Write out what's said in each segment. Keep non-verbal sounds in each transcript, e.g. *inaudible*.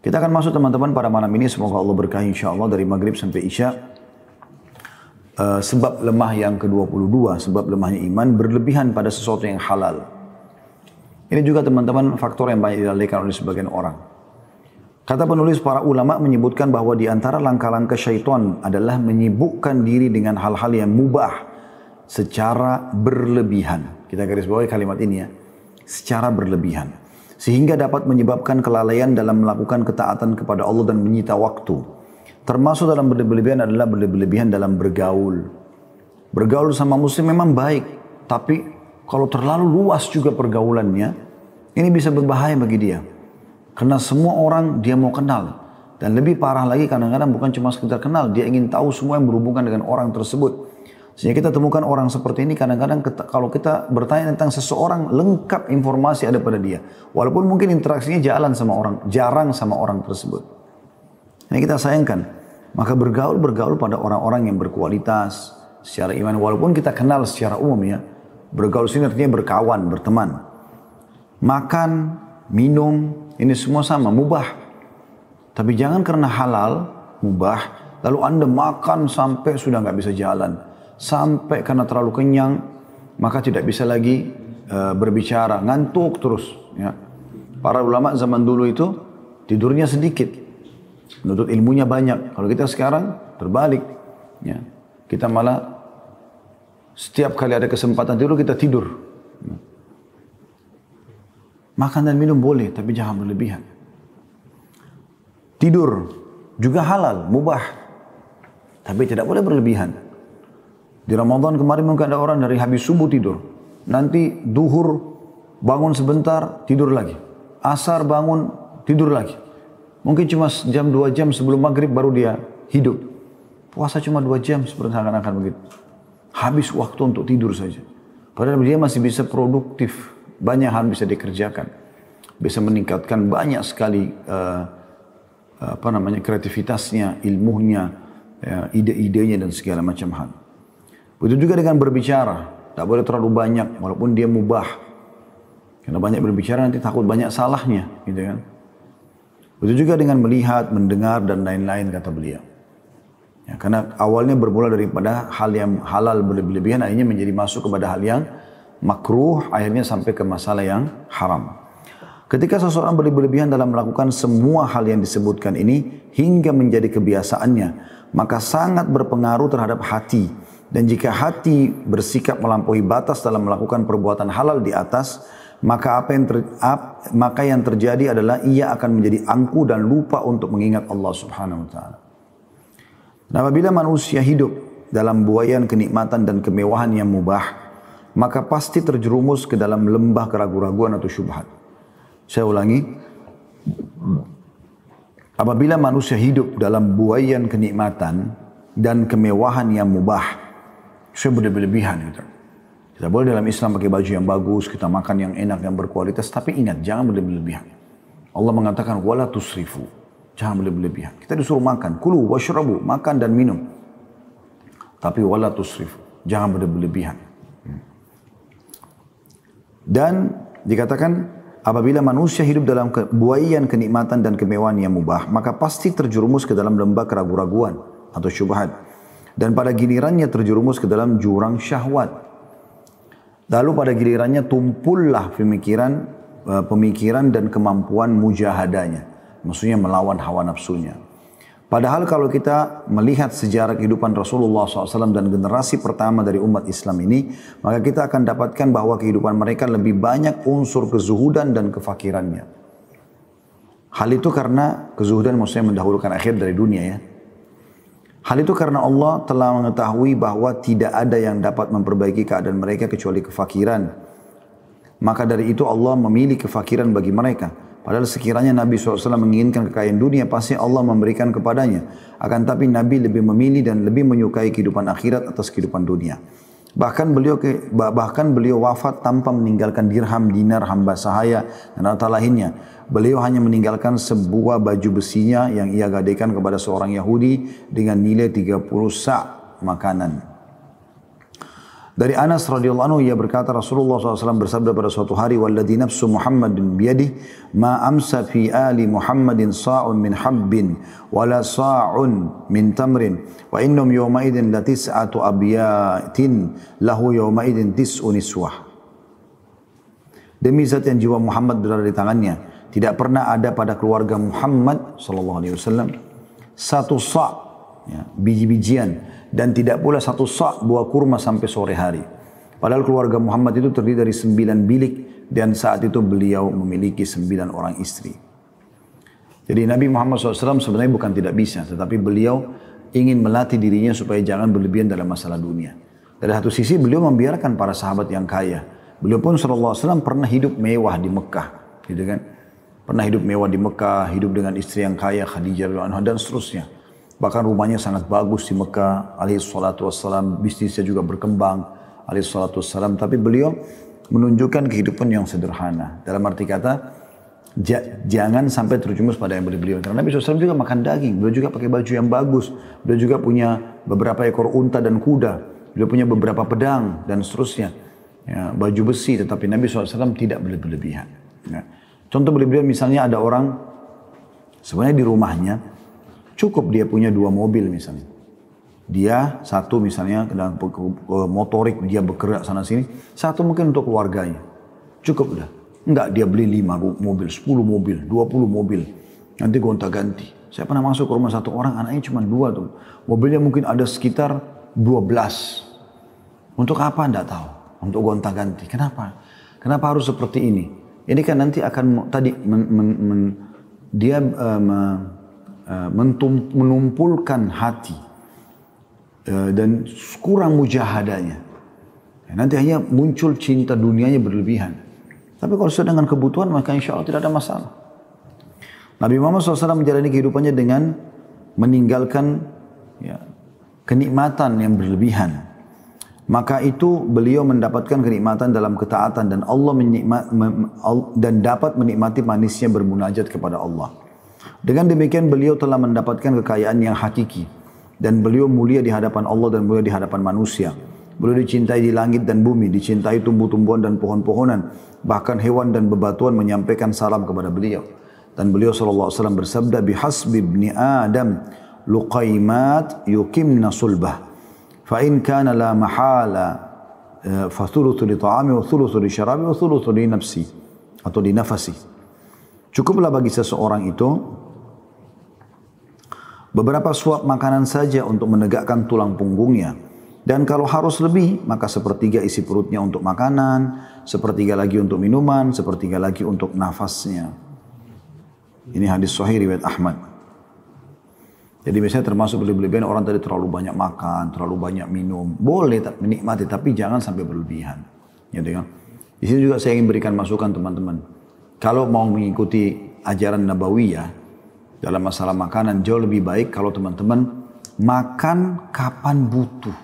Kita akan masuk teman-teman pada malam ini semoga Allah berkahi insya Allah dari maghrib sampai isya. Uh, sebab lemah yang ke-22, sebab lemahnya iman berlebihan pada sesuatu yang halal. Ini juga teman-teman faktor yang banyak dilalaikan oleh sebagian orang. Kata penulis para ulama menyebutkan bahwa di antara langkah-langkah syaitan adalah menyibukkan diri dengan hal-hal yang mubah secara berlebihan. Kita garis bawahi kalimat ini ya. Secara berlebihan sehingga dapat menyebabkan kelalaian dalam melakukan ketaatan kepada Allah dan menyita waktu. Termasuk dalam berlebihan adalah berlebihan dalam bergaul. Bergaul sama muslim memang baik, tapi kalau terlalu luas juga pergaulannya, ini bisa berbahaya bagi dia. Karena semua orang dia mau kenal. Dan lebih parah lagi kadang-kadang bukan cuma sekedar kenal, dia ingin tahu semua yang berhubungan dengan orang tersebut. Sehingga kita temukan orang seperti ini kadang-kadang kalau kita bertanya tentang seseorang lengkap informasi ada pada dia. Walaupun mungkin interaksinya jalan sama orang, jarang sama orang tersebut. Ini kita sayangkan. Maka bergaul bergaul pada orang-orang yang berkualitas secara iman. Walaupun kita kenal secara umum ya. Bergaul sini artinya berkawan, berteman. Makan, minum, ini semua sama, mubah. Tapi jangan karena halal, mubah, lalu anda makan sampai sudah nggak bisa jalan sampai karena terlalu kenyang maka tidak bisa lagi uh, berbicara. Ngantuk terus ya. Para ulama zaman dulu itu tidurnya sedikit. Menuntut ilmunya banyak. Kalau kita sekarang terbalik ya. Kita malah setiap kali ada kesempatan tidur kita tidur. Makan dan minum boleh tapi jangan berlebihan. Tidur juga halal mubah. Tapi tidak boleh berlebihan di Ramadan kemarin mungkin ada orang dari habis subuh tidur. Nanti duhur bangun sebentar tidur lagi. Asar bangun tidur lagi. Mungkin cuma jam dua jam sebelum maghrib baru dia hidup. Puasa cuma dua jam seperti akan-akan begitu. Habis waktu untuk tidur saja. Padahal dia masih bisa produktif. Banyak hal bisa dikerjakan. Bisa meningkatkan banyak sekali uh, apa namanya kreativitasnya, ilmunya, ya, ide-idenya dan segala macam hal. Begitu juga dengan berbicara. Tak boleh terlalu banyak walaupun dia mubah. Karena banyak berbicara nanti takut banyak salahnya. Gitu kan. Begitu juga dengan melihat, mendengar dan lain-lain kata beliau. Ya, karena awalnya bermula daripada hal yang halal berlebihan akhirnya menjadi masuk kepada hal yang makruh akhirnya sampai ke masalah yang haram. Ketika seseorang berlebihan dalam melakukan semua hal yang disebutkan ini hingga menjadi kebiasaannya, maka sangat berpengaruh terhadap hati dan jika hati bersikap melampaui batas dalam melakukan perbuatan halal di atas, maka apa yang ter, ap, maka yang terjadi adalah ia akan menjadi angku dan lupa untuk mengingat Allah Subhanahu wa taala. Nah, apabila manusia hidup dalam buayan kenikmatan dan kemewahan yang mubah, maka pasti terjerumus ke dalam lembah keraguan-raguan atau syubhat. Saya ulangi. Apabila manusia hidup dalam buayan kenikmatan dan kemewahan yang mubah, saya berlebihan gitu. Kita boleh dalam Islam pakai baju yang bagus, kita makan yang enak, yang berkualitas, tapi ingat jangan berlebihan. Allah mengatakan wala tusrifu. Jangan berlebihan. Kita disuruh makan, kulu washrabu, makan dan minum. Tapi wala tusrifu. Jangan berlebihan. Dan dikatakan apabila manusia hidup dalam buayan kenikmatan dan kemewahan yang mubah, maka pasti terjerumus ke dalam lembah keraguan-raguan atau syubhat dan pada gilirannya terjerumus ke dalam jurang syahwat. Lalu pada gilirannya tumpullah pemikiran eh, pemikiran dan kemampuan mujahadanya. Maksudnya melawan hawa nafsunya. Padahal kalau kita melihat sejarah kehidupan Rasulullah SAW dan generasi pertama dari umat Islam ini, maka kita akan dapatkan bahwa kehidupan mereka lebih banyak unsur kezuhudan dan kefakirannya. Hal itu karena kezuhudan maksudnya mendahulukan akhir dari dunia ya. Hal itu karena Allah telah mengetahui bahwa tidak ada yang dapat memperbaiki keadaan mereka kecuali kefakiran. Maka dari itu Allah memilih kefakiran bagi mereka. Padahal sekiranya Nabi SAW menginginkan kekayaan dunia, pasti Allah memberikan kepadanya. Akan tapi Nabi lebih memilih dan lebih menyukai kehidupan akhirat atas kehidupan dunia. Bahkan beliau bahkan beliau wafat tanpa meninggalkan dirham, dinar, hamba sahaya dan harta lainnya. Beliau hanya meninggalkan sebuah baju besinya yang ia gadaikan kepada seorang Yahudi dengan nilai 30 sa' makanan. Dari Anas radhiyallahu anhu ia berkata Rasulullah SAW bersabda pada suatu hari walladhi nafsu Muhammadin biyadih ma amsa fi ali Muhammadin sa'un min habbin wala sa'un min tamrin wa innum yawma idin la tis'atu abiyatin lahu yawma idin tis'u niswah. Demi zat yang jiwa Muhammad berada di tangannya tidak pernah ada pada keluarga Muhammad sallallahu alaihi wasallam satu sa' ya, biji-bijian dan tidak pula satu sak buah kurma sampai sore hari. Padahal keluarga Muhammad itu terdiri dari sembilan bilik dan saat itu beliau memiliki sembilan orang istri. Jadi Nabi Muhammad SAW sebenarnya bukan tidak bisa, tetapi beliau ingin melatih dirinya supaya jangan berlebihan dalam masalah dunia. Dari satu sisi beliau membiarkan para sahabat yang kaya. Beliau pun SAW pernah hidup mewah di Mekah, gitu kan? Pernah hidup mewah di Mekah, hidup dengan istri yang kaya Khadijah dan seterusnya. Bahkan rumahnya sangat bagus di Mekah, alaihi salatu wassalam, bisnisnya juga berkembang, alaihi salatu wassalam. Tapi beliau menunjukkan kehidupan yang sederhana. Dalam arti kata, jangan sampai terjumus pada yang beliau. Karena Nabi SAW juga makan daging, beliau juga pakai baju yang bagus, beliau juga punya beberapa ekor unta dan kuda, beliau punya beberapa pedang dan seterusnya. Ya, baju besi, tetapi Nabi SAW tidak berlebihan. Ya. Contoh beliau misalnya ada orang, sebenarnya di rumahnya, Cukup dia punya dua mobil misalnya. Dia satu misalnya dalam motorik dia bekerja sana sini. Satu mungkin untuk keluarganya. Cukup udah. Enggak dia beli lima mobil, sepuluh mobil, dua puluh mobil. Nanti gonta ganti. Saya pernah masuk ke rumah satu orang anaknya cuma dua tuh. Mobilnya mungkin ada sekitar dua belas. Untuk apa anda tahu? Untuk gonta ganti. Kenapa? Kenapa harus seperti ini? Ini kan nanti akan tadi men, men, men, dia uh, menumpulkan hati eh, dan kurang mujahadanya. Ya, nanti hanya muncul cinta dunianya berlebihan. Tapi kalau sudah dengan kebutuhan maka insya Allah tidak ada masalah. Nabi Muhammad SAW menjalani kehidupannya dengan meninggalkan ya, kenikmatan yang berlebihan. Maka itu beliau mendapatkan kenikmatan dalam ketaatan dan Allah menikmat, dan dapat menikmati manisnya bermunajat kepada Allah. Dengan demikian beliau telah mendapatkan kekayaan yang hakiki dan beliau mulia di hadapan Allah dan mulia di hadapan manusia. Beliau dicintai di langit dan bumi, dicintai tumbuh-tumbuhan dan pohon-pohonan, bahkan hewan dan bebatuan menyampaikan salam kepada beliau. Dan beliau SAW bersabda, Bihasbi ibni Adam luqaimat yukimna sulbah. Fa in kana la mahala eh, fa thuluthu li ta'ami wa thuluthu li syarabi wa thuluthu li nafsi atau di nafasi. Cukuplah bagi seseorang itu beberapa suap makanan saja untuk menegakkan tulang punggungnya. Dan kalau harus lebih, maka sepertiga isi perutnya untuk makanan, sepertiga lagi untuk minuman, sepertiga lagi untuk nafasnya. Ini hadis sahih riwayat Ahmad. Jadi biasanya termasuk berlebihan orang tadi terlalu banyak makan, terlalu banyak minum. Boleh menikmati, tapi jangan sampai berlebihan. Ya, kan? Di sini juga saya ingin berikan masukan teman-teman. Kalau mau mengikuti ajaran Nabawiyah dalam masalah makanan jauh lebih baik kalau teman-teman makan kapan butuh.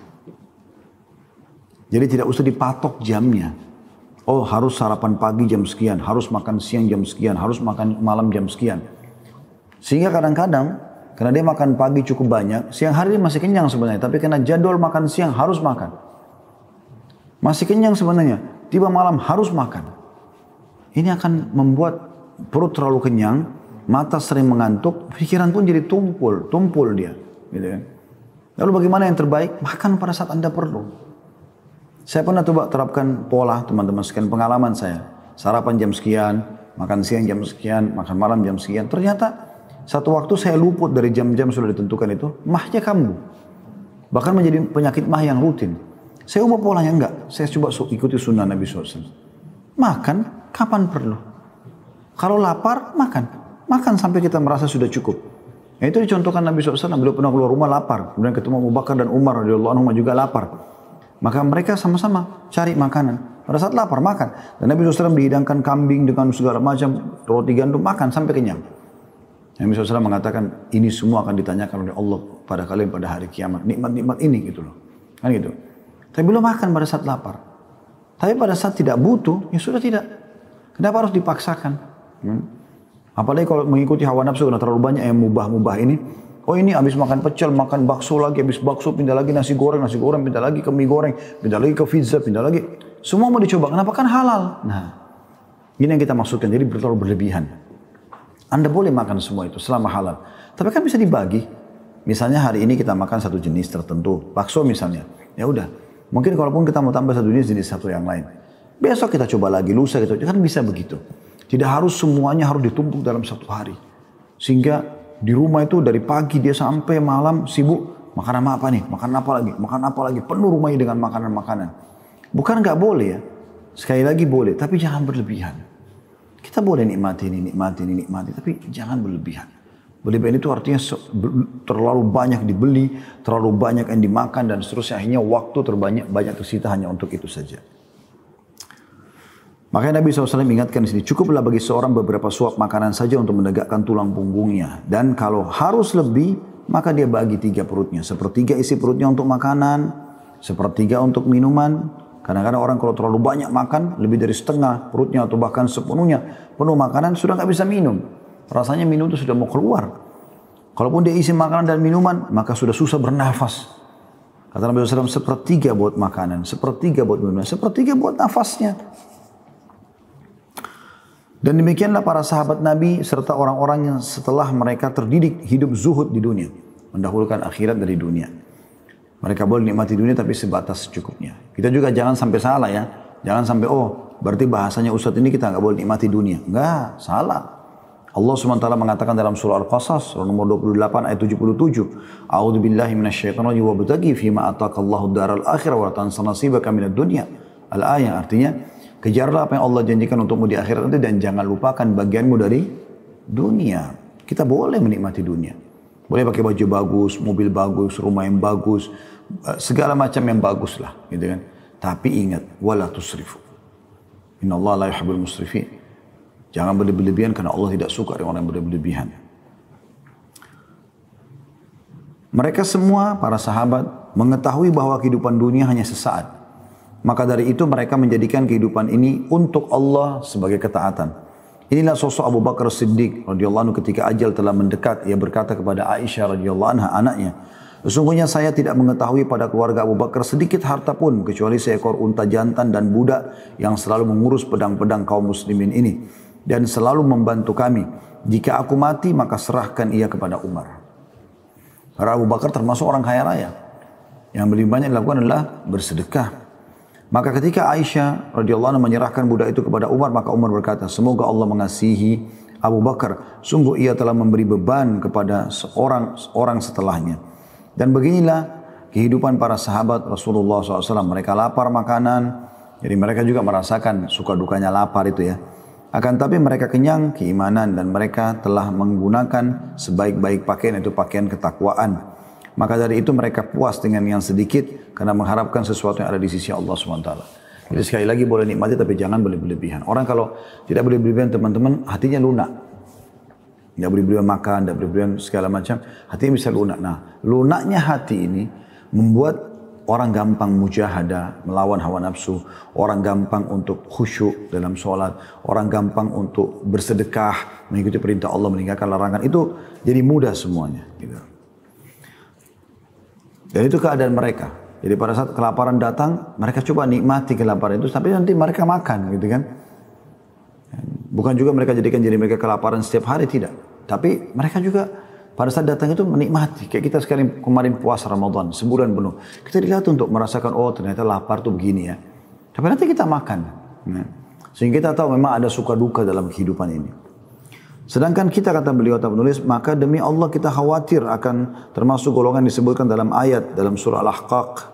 Jadi tidak usah dipatok jamnya. Oh harus sarapan pagi jam sekian, harus makan siang jam sekian, harus makan malam jam sekian. Sehingga kadang-kadang karena dia makan pagi cukup banyak, siang hari dia masih kenyang sebenarnya, tapi karena jadwal makan siang harus makan. Masih kenyang sebenarnya, tiba malam harus makan. Ini akan membuat perut terlalu kenyang, mata sering mengantuk, pikiran pun jadi tumpul, tumpul dia. Gitu kan. Lalu bagaimana yang terbaik? Makan pada saat Anda perlu. Saya pernah coba terapkan pola teman-teman sekian pengalaman saya. Sarapan jam sekian, makan siang jam sekian, makan malam jam sekian. Ternyata satu waktu saya luput dari jam-jam sudah ditentukan itu, mahnya kambuh. Bahkan menjadi penyakit mah yang rutin. Saya ubah polanya enggak. Saya coba ikuti sunnah Nabi SAW. Makan kapan perlu. Kalau lapar, makan. Makan sampai kita merasa sudah cukup. Nah, itu dicontohkan Nabi SAW. Beliau pernah keluar rumah lapar. Kemudian ketemu Abu Bakar dan Umar radhiyallahu anhu juga lapar. Maka mereka sama-sama cari makanan. Pada saat lapar, makan. Dan Nabi SAW dihidangkan kambing dengan segala macam roti gandum, makan sampai kenyang. Nabi SAW mengatakan, ini semua akan ditanyakan oleh Allah pada kalian pada hari kiamat. Nikmat-nikmat ini gitu loh. Kan gitu. Tapi belum makan pada saat lapar. Tapi pada saat tidak butuh, ya sudah tidak. Kenapa harus dipaksakan? Hmm? Apalagi kalau mengikuti hawa nafsu karena terlalu banyak yang mubah-mubah ini. Oh ini habis makan pecel, makan bakso lagi, habis bakso pindah lagi nasi goreng, nasi goreng pindah lagi ke mie goreng, pindah lagi ke pizza, pindah lagi. Semua mau dicoba, kenapa kan halal? Nah, ini yang kita maksudkan, jadi terlalu berlebihan. Anda boleh makan semua itu selama halal. Tapi kan bisa dibagi. Misalnya hari ini kita makan satu jenis tertentu, bakso misalnya. Ya udah, mungkin kalaupun kita mau tambah satu jenis, jenis satu yang lain. Besok kita coba lagi, lusa kita kan bisa begitu. Tidak harus semuanya harus ditumpuk dalam satu hari. Sehingga di rumah itu dari pagi dia sampai malam sibuk makan apa nih, makan apa lagi, makan apa lagi, penuh rumahnya dengan makanan-makanan. Bukan nggak boleh ya, sekali lagi boleh, tapi jangan berlebihan. Kita boleh nikmati ini, nikmati ini, nikmati, tapi jangan berlebihan. Berlebihan itu artinya terlalu banyak dibeli, terlalu banyak yang dimakan dan seterusnya. Akhirnya waktu terbanyak banyak tersita hanya untuk itu saja. Makanya Nabi SAW ingatkan di sini, cukuplah bagi seorang beberapa suap makanan saja untuk menegakkan tulang punggungnya. Dan kalau harus lebih, maka dia bagi tiga perutnya. Sepertiga isi perutnya untuk makanan, sepertiga untuk minuman. Kadang-kadang orang kalau terlalu banyak makan, lebih dari setengah perutnya atau bahkan sepenuhnya penuh makanan, sudah nggak bisa minum. Rasanya minum itu sudah mau keluar. Kalaupun dia isi makanan dan minuman, maka sudah susah bernafas. Kata Nabi SAW, sepertiga buat makanan, sepertiga buat minuman, sepertiga buat nafasnya. Dan demikianlah para sahabat Nabi serta orang-orang yang setelah mereka terdidik hidup zuhud di dunia. Mendahulukan akhirat dari dunia. Mereka boleh nikmati dunia tapi sebatas secukupnya. Kita juga jangan sampai salah ya. Jangan sampai oh berarti bahasanya Ustadz ini kita nggak boleh nikmati dunia. Enggak, salah. Allah SWT mengatakan dalam surah Al-Qasas nomor 28 ayat 77. A'udzu billahi minasyaitonir wa bataghi fima ataqallahu daral akhirah wa tansa nasibaka minad dunya. Al-ayah artinya Kejarlah apa yang Allah janjikan untukmu di akhirat nanti dan jangan lupakan bagianmu dari dunia. Kita boleh menikmati dunia. Boleh pakai baju bagus, mobil bagus, rumah yang bagus, eh, segala macam yang bagus lah, gitu kan. Tapi ingat, wala tusrifu. Inna Allah la yuhibbul musrifin. Jangan berlebihan karena Allah tidak suka dengan orang yang berlebihan. Mereka semua, para sahabat, mengetahui bahwa kehidupan dunia hanya sesaat. Maka dari itu mereka menjadikan kehidupan ini untuk Allah sebagai ketaatan. Inilah sosok Abu Bakar Siddiq radhiyallahu anhu ketika ajal telah mendekat ia berkata kepada Aisyah radhiyallahu anha anaknya Sesungguhnya saya tidak mengetahui pada keluarga Abu Bakar sedikit harta pun kecuali seekor unta jantan dan budak yang selalu mengurus pedang-pedang kaum muslimin ini dan selalu membantu kami. Jika aku mati maka serahkan ia kepada Umar. Karena Abu Bakar termasuk orang kaya raya. Yang lebih banyak dilakukan adalah bersedekah. Maka ketika Aisyah radhiyallahu anha menyerahkan budak itu kepada Umar, maka Umar berkata, semoga Allah mengasihi Abu Bakar. Sungguh ia telah memberi beban kepada seorang orang setelahnya. Dan beginilah kehidupan para sahabat Rasulullah SAW. Mereka lapar makanan, jadi mereka juga merasakan suka dukanya lapar itu ya. Akan tapi mereka kenyang keimanan dan mereka telah menggunakan sebaik-baik pakaian itu pakaian ketakwaan. Maka dari itu mereka puas dengan yang sedikit karena mengharapkan sesuatu yang ada di sisi Allah SWT. Jadi sekali lagi boleh nikmati tapi jangan berlebihan. Orang kalau tidak berlebihan teman-teman hatinya lunak. Tidak berlebihan makan, tidak berlebihan segala macam. Hatinya bisa lunak. Nah lunaknya hati ini membuat orang gampang mujahadah, melawan hawa nafsu. Orang gampang untuk khusyuk dalam sholat. Orang gampang untuk bersedekah, mengikuti perintah Allah, meninggalkan larangan. Itu jadi mudah semuanya. Gitu. Dan itu keadaan mereka. Jadi pada saat kelaparan datang, mereka coba nikmati kelaparan itu sampai nanti mereka makan gitu kan. Bukan juga mereka jadikan jadi mereka kelaparan setiap hari, tidak. Tapi mereka juga pada saat datang itu menikmati. Kayak kita sekarang kemarin puasa Ramadan, sebulan penuh. Kita dilihat untuk merasakan, oh ternyata lapar tuh begini ya. Tapi nanti kita makan. Nah, sehingga kita tahu memang ada suka duka dalam kehidupan ini. Sedangkan kita kata beliau atau penulis, maka demi Allah kita khawatir akan termasuk golongan disebutkan dalam ayat dalam surah Al-Ahqaf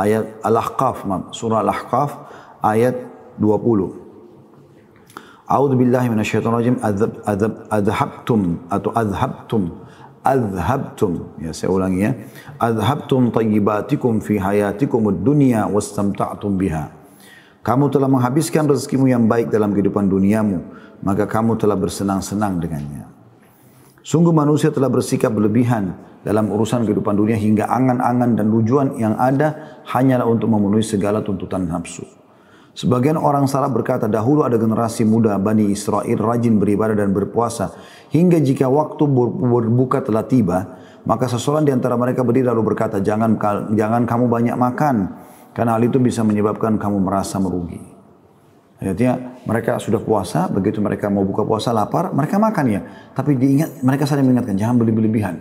ayat Al-Ahqaf surah Al-Ahqaf ayat 20. A'udzu billahi minasyaitonir rajim adzab adhabtum atau adhabtum adhabtum. Ya saya ulangi ya. Adhabtum tayyibatikum fi hayatikum ad-dunya wastamta'tum biha kamu telah menghabiskan rezekimu yang baik dalam kehidupan duniamu maka kamu telah bersenang-senang dengannya. Sungguh manusia telah bersikap berlebihan dalam urusan kehidupan dunia hingga angan-angan dan tujuan yang ada hanyalah untuk memenuhi segala tuntutan nafsu. Sebagian orang salah berkata dahulu ada generasi muda Bani Israel rajin beribadah dan berpuasa hingga jika waktu berbuka telah tiba Maka seseorang di antara mereka berdiri lalu berkata, jangan jangan kamu banyak makan, karena hal itu bisa menyebabkan kamu merasa merugi. Artinya mereka sudah puasa, begitu mereka mau buka puasa lapar, mereka makan ya. Tapi diingat, mereka saling mengingatkan, jangan berlebihan.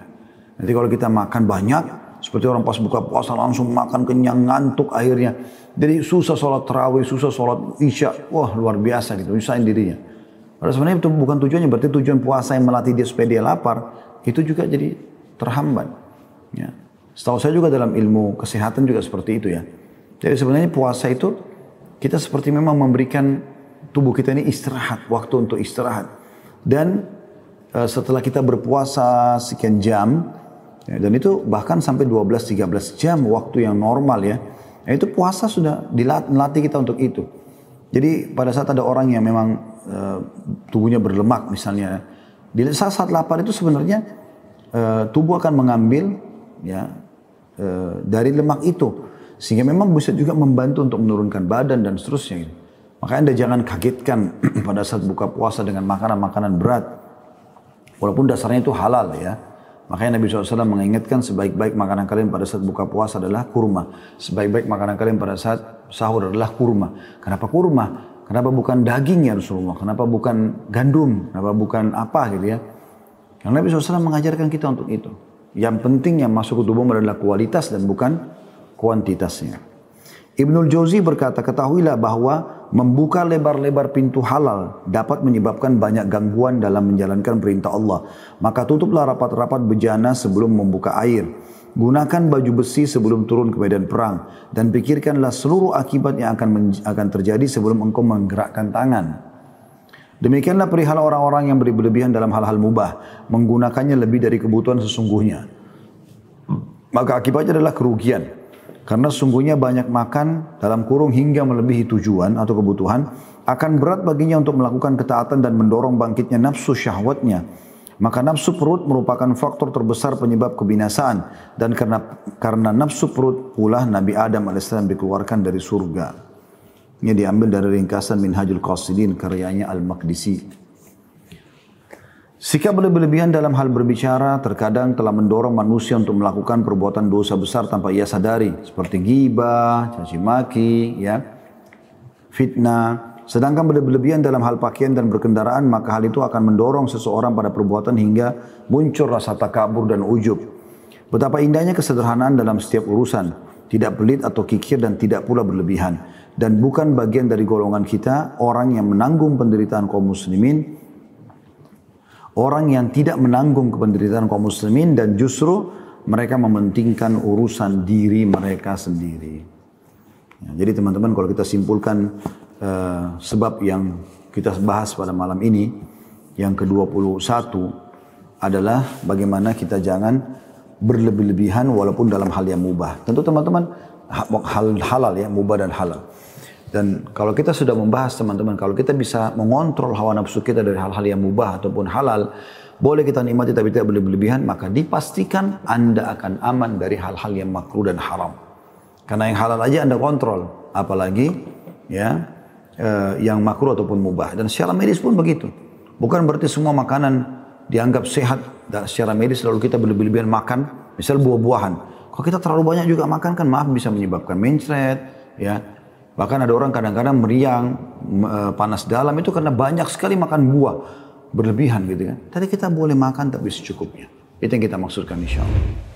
Nanti kalau kita makan banyak, seperti orang pas buka puasa langsung makan kenyang, ngantuk akhirnya. Jadi susah sholat terawih, susah sholat isya. Wah luar biasa gitu, nyusahin dirinya. Padahal sebenarnya itu bukan tujuannya, berarti tujuan puasa yang melatih dia supaya dia lapar, itu juga jadi terhambat. Ya. Setahu saya juga dalam ilmu kesehatan juga seperti itu ya. Jadi sebenarnya puasa itu kita seperti memang memberikan tubuh kita ini istirahat, waktu untuk istirahat. Dan uh, setelah kita berpuasa sekian jam, ya, dan itu bahkan sampai 12-13 jam waktu yang normal ya, ya itu puasa sudah dilatih kita untuk itu. Jadi pada saat ada orang yang memang uh, tubuhnya berlemak misalnya, di saat saat lapar itu sebenarnya uh, tubuh akan mengambil ya uh, dari lemak itu sehingga memang bisa juga membantu untuk menurunkan badan dan seterusnya. Makanya anda jangan kagetkan *clears throat* pada saat buka puasa dengan makanan-makanan berat. Walaupun dasarnya itu halal ya. Makanya Nabi SAW mengingatkan sebaik-baik makanan kalian pada saat buka puasa adalah kurma. Sebaik-baik makanan kalian pada saat sahur adalah kurma. Kenapa kurma? Kenapa bukan daging ya Rasulullah? Kenapa bukan gandum? Kenapa bukan apa gitu ya? Karena Nabi SAW mengajarkan kita untuk itu. Yang penting yang masuk ke tubuh adalah kualitas dan bukan kuantitasnya. Ibnul Jauzi berkata, ketahuilah bahwa membuka lebar-lebar pintu halal dapat menyebabkan banyak gangguan dalam menjalankan perintah Allah. Maka tutuplah rapat-rapat bejana sebelum membuka air. Gunakan baju besi sebelum turun ke medan perang. Dan pikirkanlah seluruh akibat yang akan, akan terjadi sebelum engkau menggerakkan tangan. Demikianlah perihal orang-orang yang berlebihan dalam hal-hal mubah, menggunakannya lebih dari kebutuhan sesungguhnya. Maka akibatnya adalah kerugian. Karena sesungguhnya banyak makan dalam kurung hingga melebihi tujuan atau kebutuhan, akan berat baginya untuk melakukan ketaatan dan mendorong bangkitnya nafsu syahwatnya. Maka nafsu perut merupakan faktor terbesar penyebab kebinasaan. Dan karena karena nafsu perut pula Nabi Adam AS dikeluarkan dari surga. Ini diambil dari ringkasan Minhajul Qasidin karyanya Al-Maqdisi. Sikap berlebihan dalam hal berbicara terkadang telah mendorong manusia untuk melakukan perbuatan dosa besar tanpa ia sadari. Seperti ghibah, caci maki, ya, fitnah. Sedangkan berlebihan dalam hal pakaian dan berkendaraan maka hal itu akan mendorong seseorang pada perbuatan hingga muncul rasa takabur dan ujub. Betapa indahnya kesederhanaan dalam setiap urusan. Tidak pelit atau kikir dan tidak pula berlebihan dan bukan bagian dari golongan kita orang yang menanggung penderitaan kaum muslimin orang yang tidak menanggung penderitaan kaum muslimin dan justru mereka mementingkan urusan diri mereka sendiri. Ya, jadi teman-teman kalau kita simpulkan uh, sebab yang kita bahas pada malam ini yang ke-21 adalah bagaimana kita jangan berlebih-lebihan walaupun dalam hal yang mubah. Tentu teman-teman hal halal ya, mubah dan halal. Dan kalau kita sudah membahas teman-teman, kalau kita bisa mengontrol hawa nafsu kita dari hal-hal yang mubah ataupun halal, boleh kita nikmati tapi tidak berlebihan, maka dipastikan Anda akan aman dari hal-hal yang makruh dan haram. Karena yang halal aja Anda kontrol, apalagi ya eh, yang makruh ataupun mubah. Dan secara medis pun begitu. Bukan berarti semua makanan dianggap sehat dan secara medis lalu kita berlebihan makan, misal buah-buahan. Kalau kita terlalu banyak juga makan kan maaf bisa menyebabkan mencret, ya Bahkan ada orang kadang-kadang meriang, e, panas dalam itu karena banyak sekali makan buah. Berlebihan gitu kan. Tadi kita boleh makan tapi secukupnya. Itu yang kita maksudkan insya Allah.